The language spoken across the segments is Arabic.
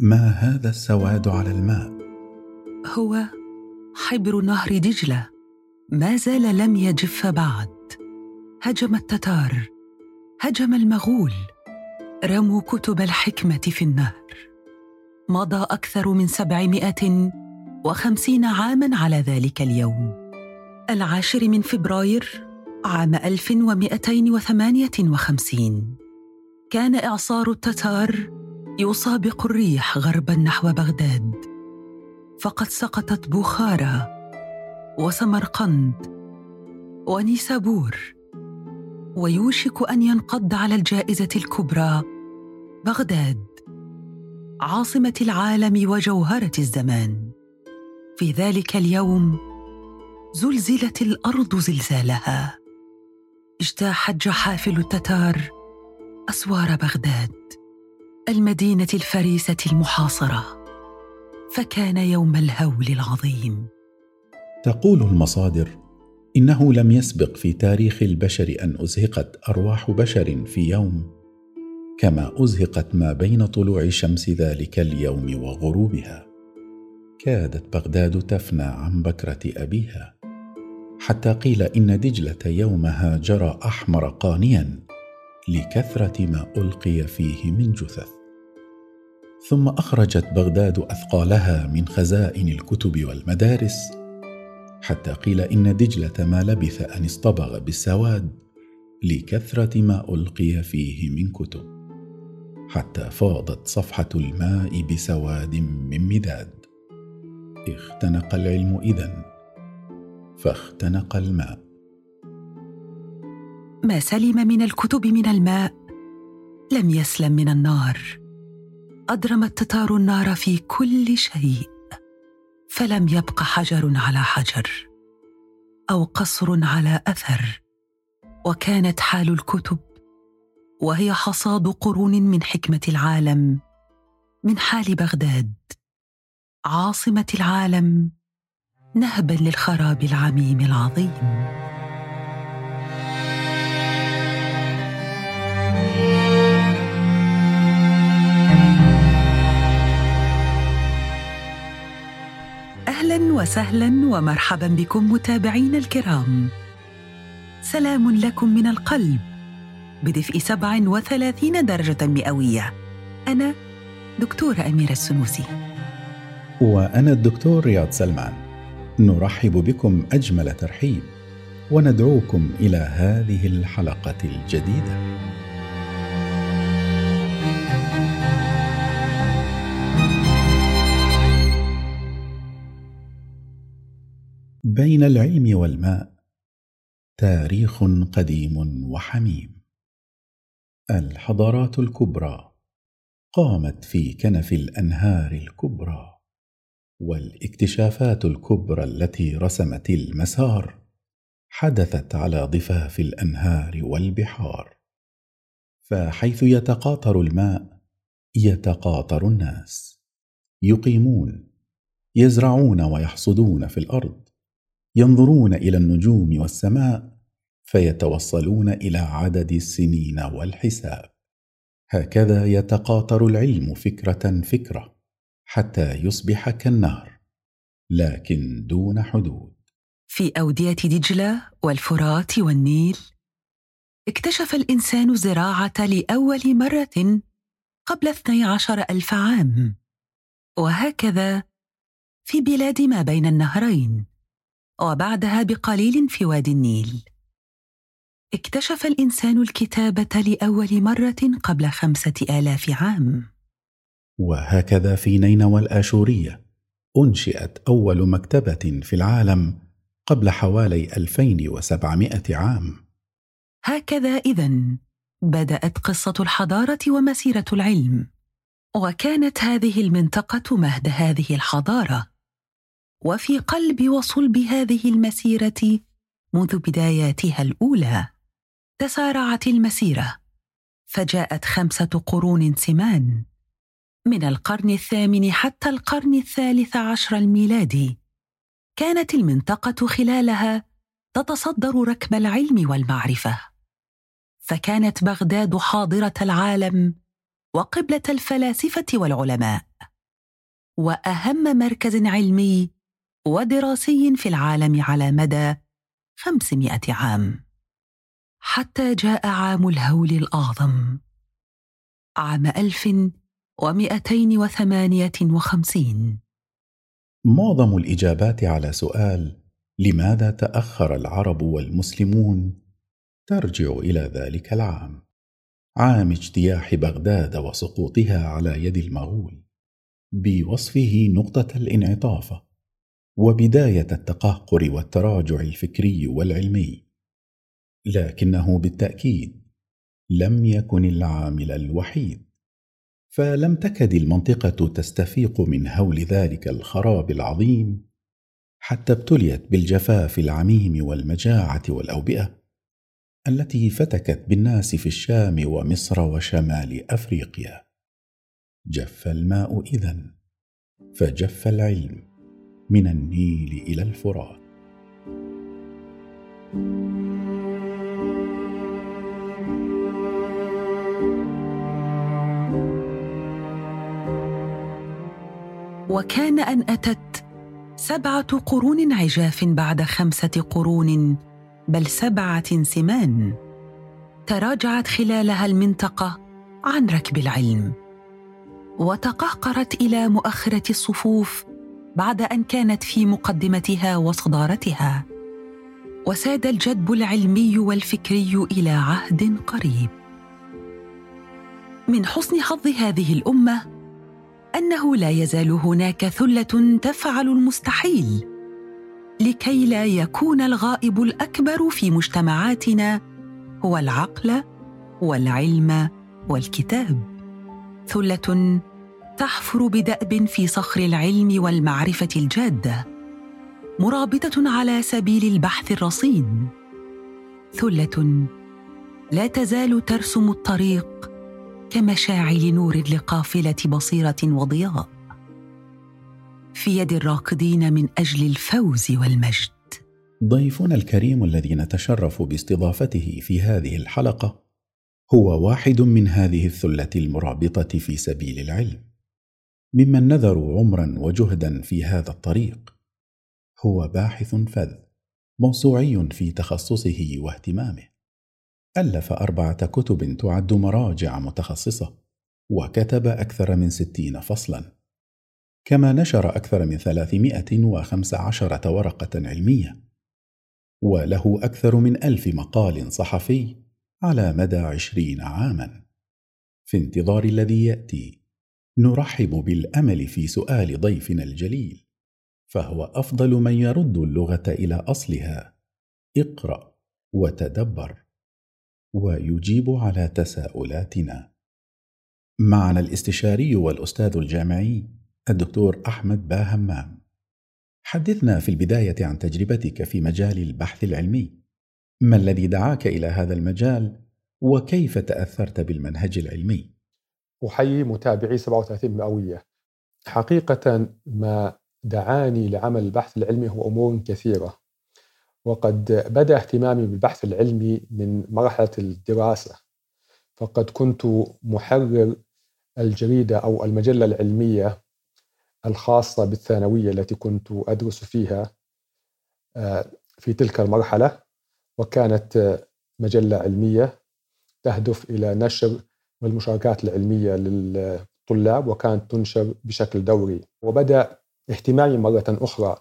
ما هذا السواد على الماء؟ هو حبر نهر دجلة. ما زال لم يجف بعد. هجم التتار. هجم المغول. رموا كتب الحكمة في النهر. مضى أكثر من سبعمائة وخمسين عاما على ذلك اليوم. العاشر من فبراير عام 1258 كان إعصار التتار يسابق الريح غربا نحو بغداد. فقد سقطت بخارى وسمرقند ونيسابور. ويوشك أن ينقض على الجائزة الكبرى بغداد عاصمة العالم وجوهرة الزمان. في ذلك اليوم زلزلت الأرض زلزالها. اجتاحت جحافل التتار أسوار بغداد. المدينة الفريسة المحاصرة فكان يوم الهول العظيم. تقول المصادر إنه لم يسبق في تاريخ البشر أن أزهقت أرواح بشر في يوم كما أزهقت ما بين طلوع شمس ذلك اليوم وغروبها. كادت بغداد تفنى عن بكرة أبيها حتى قيل إن دجلة يومها جرى أحمر قانيا لكثرة ما ألقي فيه من جثث. ثم أخرجت بغداد أثقالها من خزائن الكتب والمدارس حتى قيل إن دجلة ما لبث أن اصطبغ بالسواد لكثرة ما ألقي فيه من كتب حتى فاضت صفحة الماء بسواد من مداد. اختنق العلم إذن فاختنق الماء. ما سلم من الكتب من الماء لم يسلم من النار. اضرم التتار النار في كل شيء فلم يبق حجر على حجر أو قصر على أثر وكانت حال الكتب وهي حصاد قرون من حكمة العالم من حال بغداد عاصمة العالم نهبا للخراب العميم العظيم. وسهلا ومرحبا بكم متابعينا الكرام. سلام لكم من القلب. بدفء 37 درجة مئوية. أنا دكتورة أميرة السنوسي. وأنا الدكتور رياض سلمان. نرحب بكم أجمل ترحيب وندعوكم إلى هذه الحلقة الجديدة. بين العلم والماء. تاريخ قديم وحميم. الحضارات الكبرى قامت في كنف الأنهار الكبرى والاكتشافات الكبرى التي رسمت المسار حدثت على ضفاف الأنهار والبحار. فحيث يتقاطر الماء يتقاطر الناس. يقيمون يزرعون ويحصدون في الأرض. ينظرون إلى النجوم والسماء فيتوصلون إلى عدد السنين والحساب. هكذا يتقاطر العلم فكرة فكرة حتى يصبح كالنهر لكن دون حدود. في أودية دجلة والفرات والنيل اكتشف الإنسان الزراعة لأول مرة قبل 12 ألف عام. وهكذا في بلاد ما بين النهرين. وبعدها بقليل في وادي النيل. اكتشف الإنسان الكتابة لأول مرة قبل خمسة آلاف عام. وهكذا في نينوى الآشورية أنشئت أول مكتبة في العالم قبل حوالي 2700 عام. هكذا إذا بدأت قصة الحضارة ومسيرة العلم وكانت هذه المنطقة مهد هذه الحضارة. وفي قلب وصلب هذه المسيرة منذ بداياتها الأولى تسارعت المسيرة فجاءت خمسة قرون سمان من القرن الثامن حتى القرن الثالث عشر الميلادي كانت المنطقة خلالها تتصدر ركب العلم والمعرفة. فكانت بغداد حاضرة العالم وقبلة الفلاسفة والعلماء. وأهم مركز علمي ودراسي في العالم على مدى خمسمائة عام. حتى جاء عام الهول الأعظم. عام ألف ومئتين وثمانية وخمسين. معظم الإجابات على سؤال لماذا تأخر العرب والمسلمون ترجع إلى ذلك العام. عام اجتياح بغداد وسقوطها على يد المغول بوصفه نقطة الانعطاف. وبداية التقهقر والتراجع الفكري والعلمي. لكنه بالتأكيد لم يكن العامل الوحيد. فلم تكد المنطقة تستفيق من هول ذلك الخراب العظيم حتى ابتليت بالجفاف العميم والمجاعة والأوبئة التي فتكت بالناس في الشام ومصر وشمال أفريقيا. جف الماء إذن فجف العلم. من النيل إلى الفرات. وكان أن أتت سبعة قرون عجاف بعد خمسة قرون بل سبعة سمان. تراجعت خلالها المنطقة عن ركب العلم وتقهقرت إلى مؤخرة الصفوف بعد أن كانت في مقدمتها وصدارتها. وساد الجدب العلمي والفكري إلى عهد قريب. من حسن حظ هذه الأمة أنه لا يزال هناك ثلة تفعل المستحيل لكي لا يكون الغائب الأكبر في مجتمعاتنا هو العقل والعلم والكتاب. ثلة تحفر بدأب في صخر العلم والمعرفة الجادة مرابطة على سبيل البحث الرصين. ثلة لا تزال ترسم الطريق كمشاعل نور لقافلة بصيرة وضياء. في يد الراكضين من أجل الفوز والمجد. ضيفنا الكريم الذي نتشرف باستضافته في هذه الحلقة هو واحد من هذه الثلة المرابطة في سبيل العلم. ممن نذروا عمرا وجهدا في هذا الطريق. هو باحث فذ موسوعي في تخصصه واهتمامه. ألف أربعة كتب تعد مراجع متخصصة وكتب أكثر من ستين فصلا. كما نشر أكثر من ثلاثمائة وخمس عشرة ورقة علمية. وله أكثر من ألف مقال صحفي على مدى عشرين عاما. في انتظار الذي يأتي نرحب بالأمل في سؤال ضيفنا الجليل فهو أفضل من يرد اللغة إلى أصلها. اقرأ وتدبر. ويجيب على تساؤلاتنا. معنا الاستشاري والأستاذ الجامعي الدكتور أحمد با همام حدثنا في البداية عن تجربتك في مجال البحث العلمي. ما الذي دعاك إلى هذا المجال؟ وكيف تأثرت بالمنهج العلمي؟ أحيي متابعي 37 مئوية. حقيقة ما دعاني لعمل البحث العلمي هو أمور كثيرة وقد بدأ اهتمامي بالبحث العلمي من مرحلة الدراسة فقد كنت محرر الجريدة أو المجلة العلمية الخاصة بالثانوية التي كنت أدرس فيها آه، في تلك المرحلة وكانت مجلة علمية تهدف إلى نشر والمشاركات العلمية للطلاب وكانت تنشر بشكل دوري. وبدأ اهتمامي مرة أخرى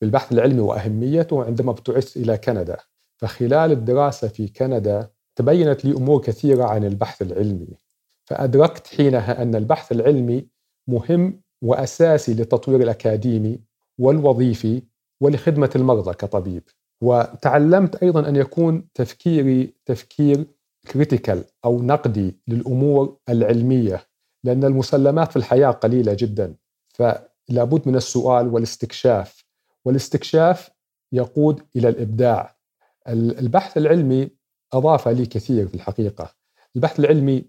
بالبحث العلمي وأهميته عندما ابتعثت إلى كندا. فخلال الدراسة في كندا تبينت لي أمور كثيرة عن البحث العلمي. فأدركت حينها أن البحث العلمي مهم وأساسي للتطوير الأكاديمي والوظيفي ولخدمة المرضى كطبيب. وتعلمت أيضا أن يكون تفكيري تفكير كريتيكال أو نقدي للأمور العلمية لأن المسلمات في الحياة قليلة جدا. فلابد من السؤال والاستكشاف. والاستكشاف يقود إلى الإبداع. البحث العلمي أضاف لي كثير في الحقيقة. البحث العلمي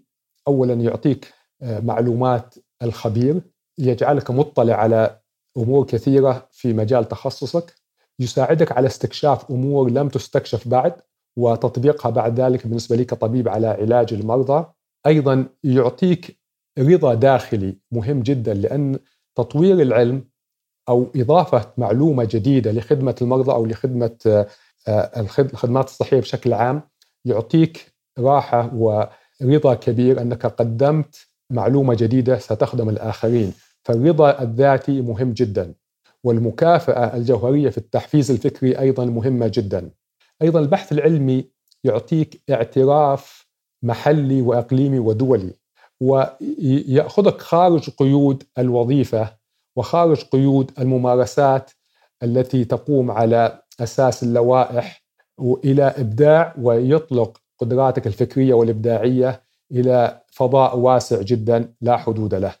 اولا يعطيك آه، معلومات الخبير يجعلك مطلع على أمور كثيرة في مجال تخصصك يساعدك على استكشاف أمور لم تستكشف بعد وتطبيقها بعد ذلك بالنسبة لي كطبيب على علاج المرضى أيضا يعطيك رضا داخلي مهم جدا لأن تطوير العلم أو إضافة معلومة جديدة لخدمة المرضى أو لخدمة آه، الخدمات الصحية بشكل عام يعطيك راحة ورضا كبير أنك قدمت معلومة جديدة ستخدم الآخرين. فالرضا الذاتي مهم جدا والمكافأة الجوهرية في التحفيز الفكري أيضا مهمة جدا. أيضا البحث العلمي يعطيك اعتراف محلي وإقليمي ودولي ويأخذك خارج قيود الوظيفة وخارج قيود الممارسات التي تقوم على أساس اللوائح والى إبداع ويطلق قدراتك الفكرية والإبداعية إلى فضاء واسع جدا لا حدود له.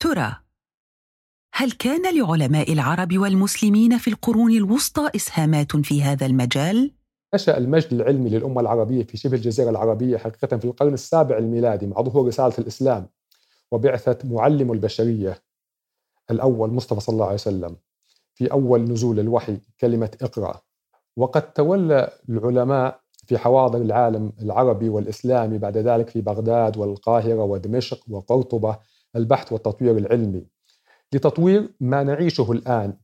ترى هل كان لعلماء العرب والمسلمين في القرون الوسطى إسهامات في هذا المجال؟ نشأ المجد العلمي للأمة العربية في شبه الجزيرة العربية حقيقة في القرن السابع الميلادي مع ظهور رسالة الإسلام وبعثة معلم البشرية الأول مصطفى صلى الله عليه وسلم في أول نزول الوحي كلمة اقرأ. وقد تولى العلماء في حواضر العالم العربي والإسلامي بعد ذلك في بغداد والقاهرة ودمشق وقرطبة البحث والتطوير العلمي لتطوير ما نعيشه الآن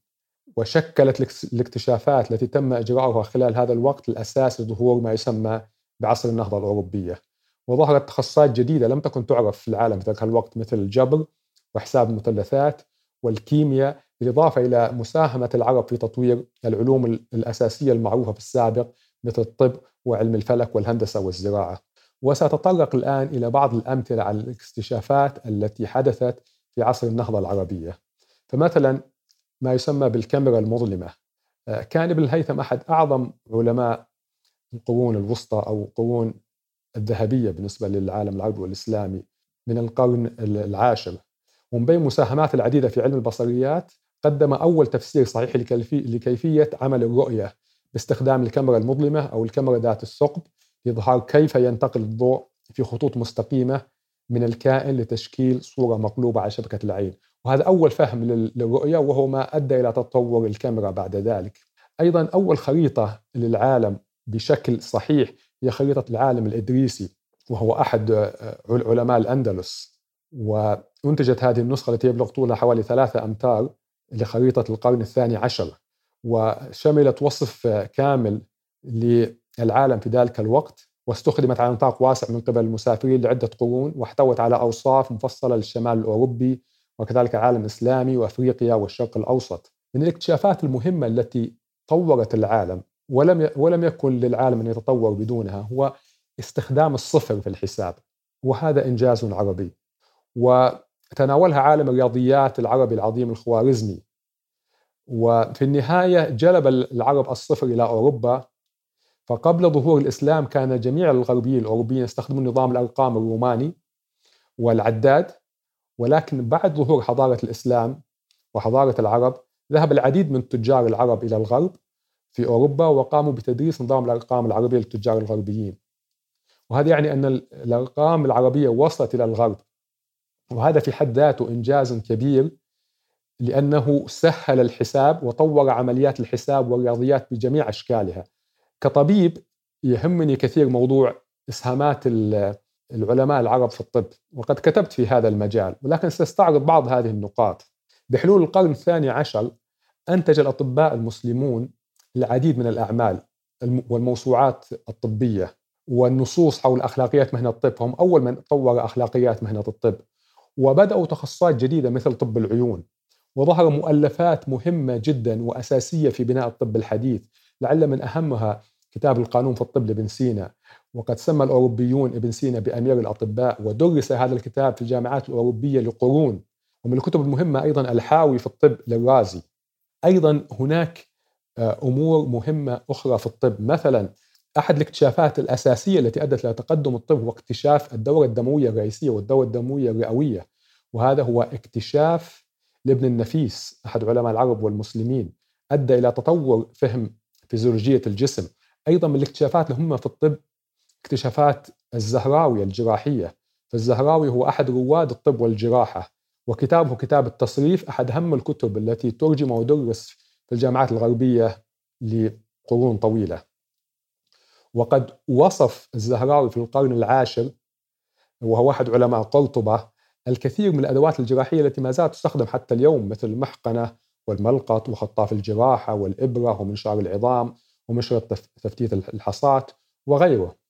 وشكلت الاكتشافات التي تم إجراؤها خلال هذا الوقت الأساس لظهور ما يسمى بعصر النهضة الأوروبية. وظهرت تخصصات جديدة لم تكن تعرف في العالم في ذلك الوقت مثل الجبر وحساب المثلثات والكيمياء بالإضافة إلى مساهمة العرب في تطوير العلوم الأساسية المعروفة في السابق مثل الطب وعلم الفلك والهندسة والزراعة. وسأتطرق الآن إلى بعض الأمثلة على الاكتشافات التي حدثت في عصر النهضة العربية. فمثلا ما يسمى بالكاميرا المظلمة. آه، كان ابن الهيثم أحد أعظم علماء القرون الوسطى أو القرون الذهبية بالنسبة للعالم العربي والإسلامي من القرن العاشر. ومن بين مساهمات العديدة في علم البصريات قدم أول تفسير صحيح لكيفية عمل الرؤية باستخدام الكاميرا المظلمة أو الكاميرا ذات الثقب لإظهار كيف ينتقل الضوء في خطوط مستقيمة من الكائن لتشكيل صورة مقلوبة على شبكة العين. وهذا أول فهم للرؤية وهو ما أدى إلى تطور الكاميرا بعد ذلك. أيضا أول خريطة للعالم بشكل صحيح هي خريطة العالم الإدريسي وهو أحد آه، علماء الأندلس. وأنتجت هذه النسخة التي يبلغ طولها حوالي ثلاثة أمتار لخريطة القرن الثاني عشر. وشملت وصف كامل للعالم في ذلك الوقت واستخدمت على نطاق واسع من قبل المسافرين لعدة قرون واحتوت على أوصاف مفصلة للشمال الأوروبي وكذلك العالم الإسلامي وأفريقيا والشرق الأوسط من الاكتشافات المهمة التي طورت العالم ولم ولم يكن للعالم أن يتطور بدونها هو استخدام الصفر في الحساب وهذا إنجاز عربي. وتناولها عالم الرياضيات العربي العظيم الخوارزمي. وفي النهاية جلب العرب الصفر إلى أوروبا. فقبل ظهور الإسلام كان جميع الغربيين الأوروبيين يستخدمون نظام الأرقام الروماني والعداد. ولكن بعد ظهور حضارة الإسلام وحضارة العرب ذهب العديد من تجار العرب إلى الغرب في أوروبا وقاموا بتدريس نظام الأرقام العربية للتجار الغربيين. وهذا يعني أن الأرقام العربية وصلت إلى الغرب. وهذا في حد ذاته إنجاز كبير لأنه سهل الحساب وطور عمليات الحساب والرياضيات بجميع أشكالها. كطبيب يهمني كثير موضوع إسهامات العلماء العرب في الطب وقد كتبت في هذا المجال ولكن سأستعرض بعض هذه النقاط. بحلول القرن الثاني عشر أنتج الأطباء المسلمون العديد من الأعمال والموسوعات الطبية والنصوص حول أخلاقيات مهنة الطب. هم أول من طور أخلاقيات مهنة الطب وبدأوا تخصصات جديدة مثل طب العيون وظهر مؤلفات مهمة جدا وأساسية في بناء الطب الحديث. لعل من أهمها كتاب القانون في الطب لابن سينا. وقد سمى الأوروبيون ابن سينا بأمير الأطباء ودرس هذا الكتاب في الجامعات الأوروبية لقرون ومن الكتب المهمة أيضا الحاوي في الطب للرازي. أيضا هناك آه، أمور مهمة أخرى في الطب. مثلا أحد الاكتشافات الأساسية التي أدت إلى تقدم الطب هو اكتشاف الدورة الدموية الرئيسية والدورة الدموية الرئوية وهذا هو اكتشاف لابن النفيس أحد علماء العرب والمسلمين. أدى إلى تطور فهم فيزيولوجية الجسم. أيضا من الاكتشافات المهمة في الطب اكتشافات الزهراوي الجراحية فالزهراوي هو أحد رواد الطب والجراحة وكتابه كتاب التصريف أحد أهم الكتب التي ترجم ودرس في الجامعات الغربية لقرون طويلة وقد وصف الزهراوي في القرن العاشر وهو أحد علماء قرطبة الكثير من الأدوات الجراحية التي ما زالت تستخدم حتى اليوم مثل المحقنة والملقط وخطاف الجراحة والإبرة ومنشار العظام ومشرط تفتيت الحصات وغيره.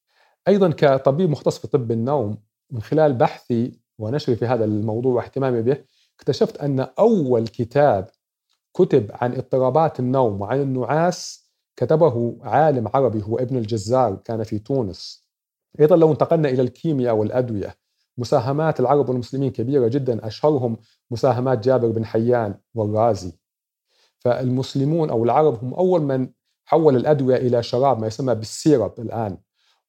أيضا كطبيب مختص في طب النوم من خلال بحثي ونشري في هذا الموضوع واهتمامي به اكتشفت أن أول كتاب كتب عن اضطرابات النوم وعن النعاس كتبه عالم عربي هو ابن الجزار كان في تونس. أيضا لو انتقلنا إلى الكيمياء والأدوية مساهمات العرب والمسلمين كبيرة جدا أشهرهم مساهمات جابر بن حيان والرازي. فالمسلمون أو العرب هم أول من حول الأدوية إلى شراب ما يسمى بالسيرب الآن.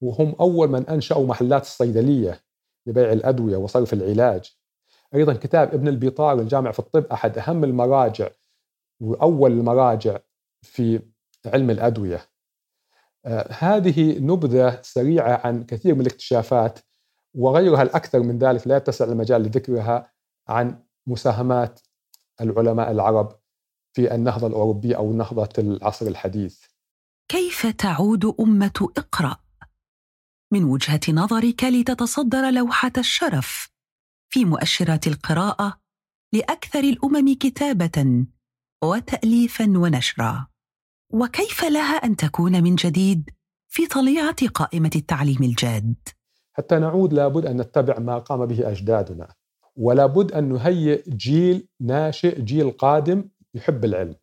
وهم أول من أنشأوا محلات الصيدلية لبيع الأدوية وصرف العلاج. أيضا كتاب ابن البيطار الجامع في الطب أحد أهم المراجع وأول المراجع في علم الأدوية. آه، هذه نبذة سريعة عن كثير من الاكتشافات وغيرها الأكثر من ذلك لا يتسع المجال لذكرها عن مساهمات العلماء العرب في النهضة الأوروبية أو نهضة العصر الحديث. كيف تعود أمة إقرأ؟ من وجهة نظرك لتتصدر لوحة الشرف. في مؤشرات القراءة لأكثر الأمم كتابة وتاليفا ونشرا. وكيف لها أن تكون من جديد في طليعة قائمة التعليم الجاد؟ حتى نعود لابد أن نتبع ما قام به أجدادنا ولا بد أن نهيئ جيل ناشئ جيل قادم يحب العلم.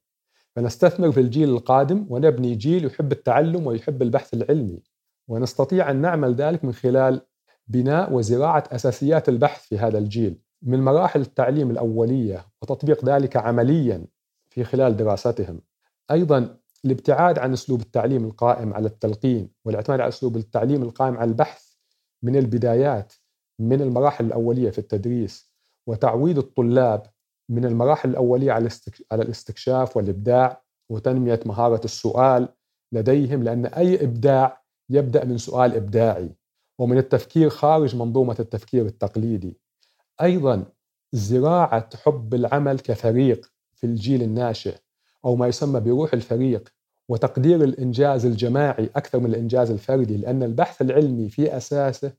فنستثمر في الجيل القادم ونبني جيل يحب التعلم ويحب البحث العلمي. ونستطيع أن نعمل ذلك من خلال بناء وزراعة أساسيات البحث في هذا الجيل من مراحل التعليم الأولية وتطبيق ذلك عمليا في خلال دراستهم. أيضا الابتعاد عن أسلوب التعليم القائم على التلقين والاعتماد على أسلوب التعليم القائم على البحث من البدايات من المراحل الأولية في التدريس وتعويد الطلاب من المراحل الأولية على على الاستكشاف والإبداع وتنمية مهارة السؤال لديهم لأن أي إبداع يبدأ من سؤال إبداعي ومن التفكير خارج منظومة التفكير التقليدي. أيضا زراعة حب العمل كفريق في الجيل الناشئ أو ما يسمى بروح الفريق وتقدير الإنجاز الجماعي أكثر من الإنجاز الفردي لأن البحث العلمي في أساسه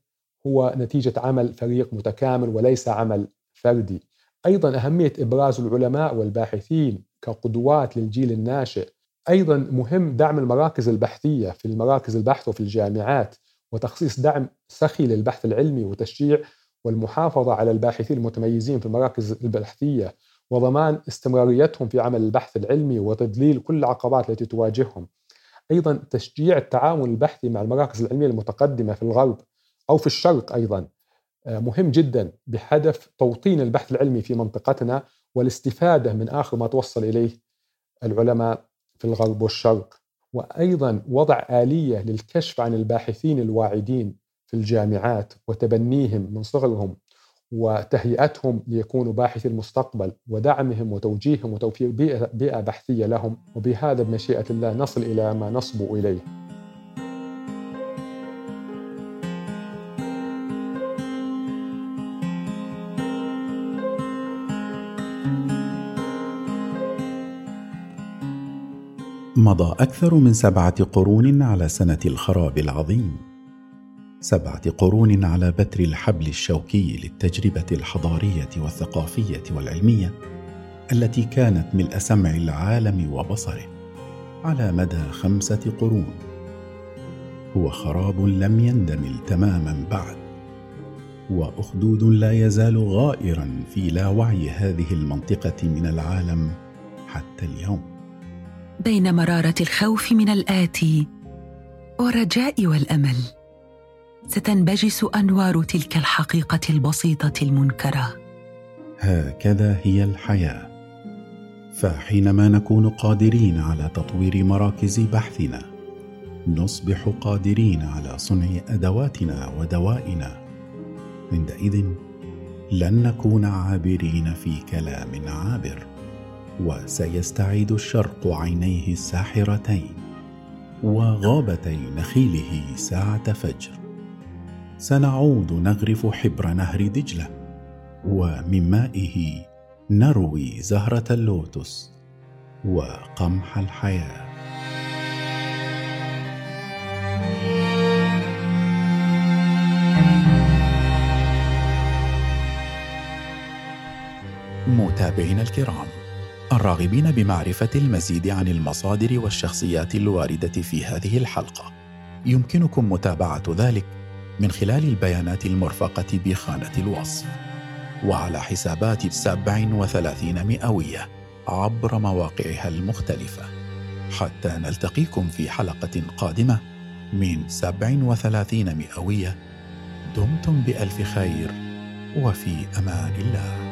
هو نتيجة عمل فريق متكامل وليس عمل فردي. أيضا أهمية إبراز العلماء والباحثين كقدوات للجيل الناشئ. أيضا مهم دعم المراكز البحثية في المراكز البحث وفي الجامعات وتخصيص دعم سخي للبحث العلمي وتشجيع والمحافظة على الباحثين المتميزين في المراكز البحثية وضمان استمراريتهم في عمل البحث العلمي وتذليل كل العقبات التي تواجههم. أيضا تشجيع التعاون البحثي مع المراكز العلمية المتقدمة في الغرب أو في الشرق أيضا آه، مهم جدا بهدف توطين البحث العلمي في منطقتنا والاستفادة من آخر ما توصل إليه العلماء في الغرب والشرق. وأيضا وضع آلية للكشف عن الباحثين الواعدين في الجامعات وتبنيهم من صغرهم وتهيئتهم ليكونوا باحثي المستقبل ودعمهم وتوجيههم وتوفير بيئة بحثية لهم وبهذا بمشيئة الله نصل إلى ما نصبو إليه مضى أكثر من سبعة قرون على سنة الخراب العظيم. سبعة قرون على بتر الحبل الشوكي للتجربة الحضارية والثقافية والعلمية التي كانت ملء سمع العالم وبصره على مدى خمسة قرون. هو خراب لم يندمل تماما بعد وأخدود لا يزال غائرا في لاوعي هذه المنطقة من العالم حتى اليوم. بين مرارة الخوف من الاتي والرجاء والأمل. ستنبجس أنوار تلك الحقيقة البسيطة المنكرة. هكذا هي الحياة. فحينما نكون قادرين على تطوير مراكز بحثنا نصبح قادرين على صنع أدواتنا ودوائنا. عندئذ لن نكون عابرين في كلام عابر. وسيستعيد الشرق عينيه الساحرتين وغابتي نخيله ساعة فجر. سنعود نغرف حبر نهر دجلة ومن مائه نروي زهرة اللوتس وقمح الحياة. متابعينا الكرام. الراغبين بمعرفة المزيد عن المصادر والشخصيات الواردة في هذه الحلقة. يمكنكم متابعة ذلك من خلال البيانات المرفقة بخانة الوصف. وعلى حسابات 37 مئوية عبر مواقعها المختلفة. حتى نلتقيكم في حلقة قادمة من 37 مئوية دمتم بألف خير وفي أمان الله.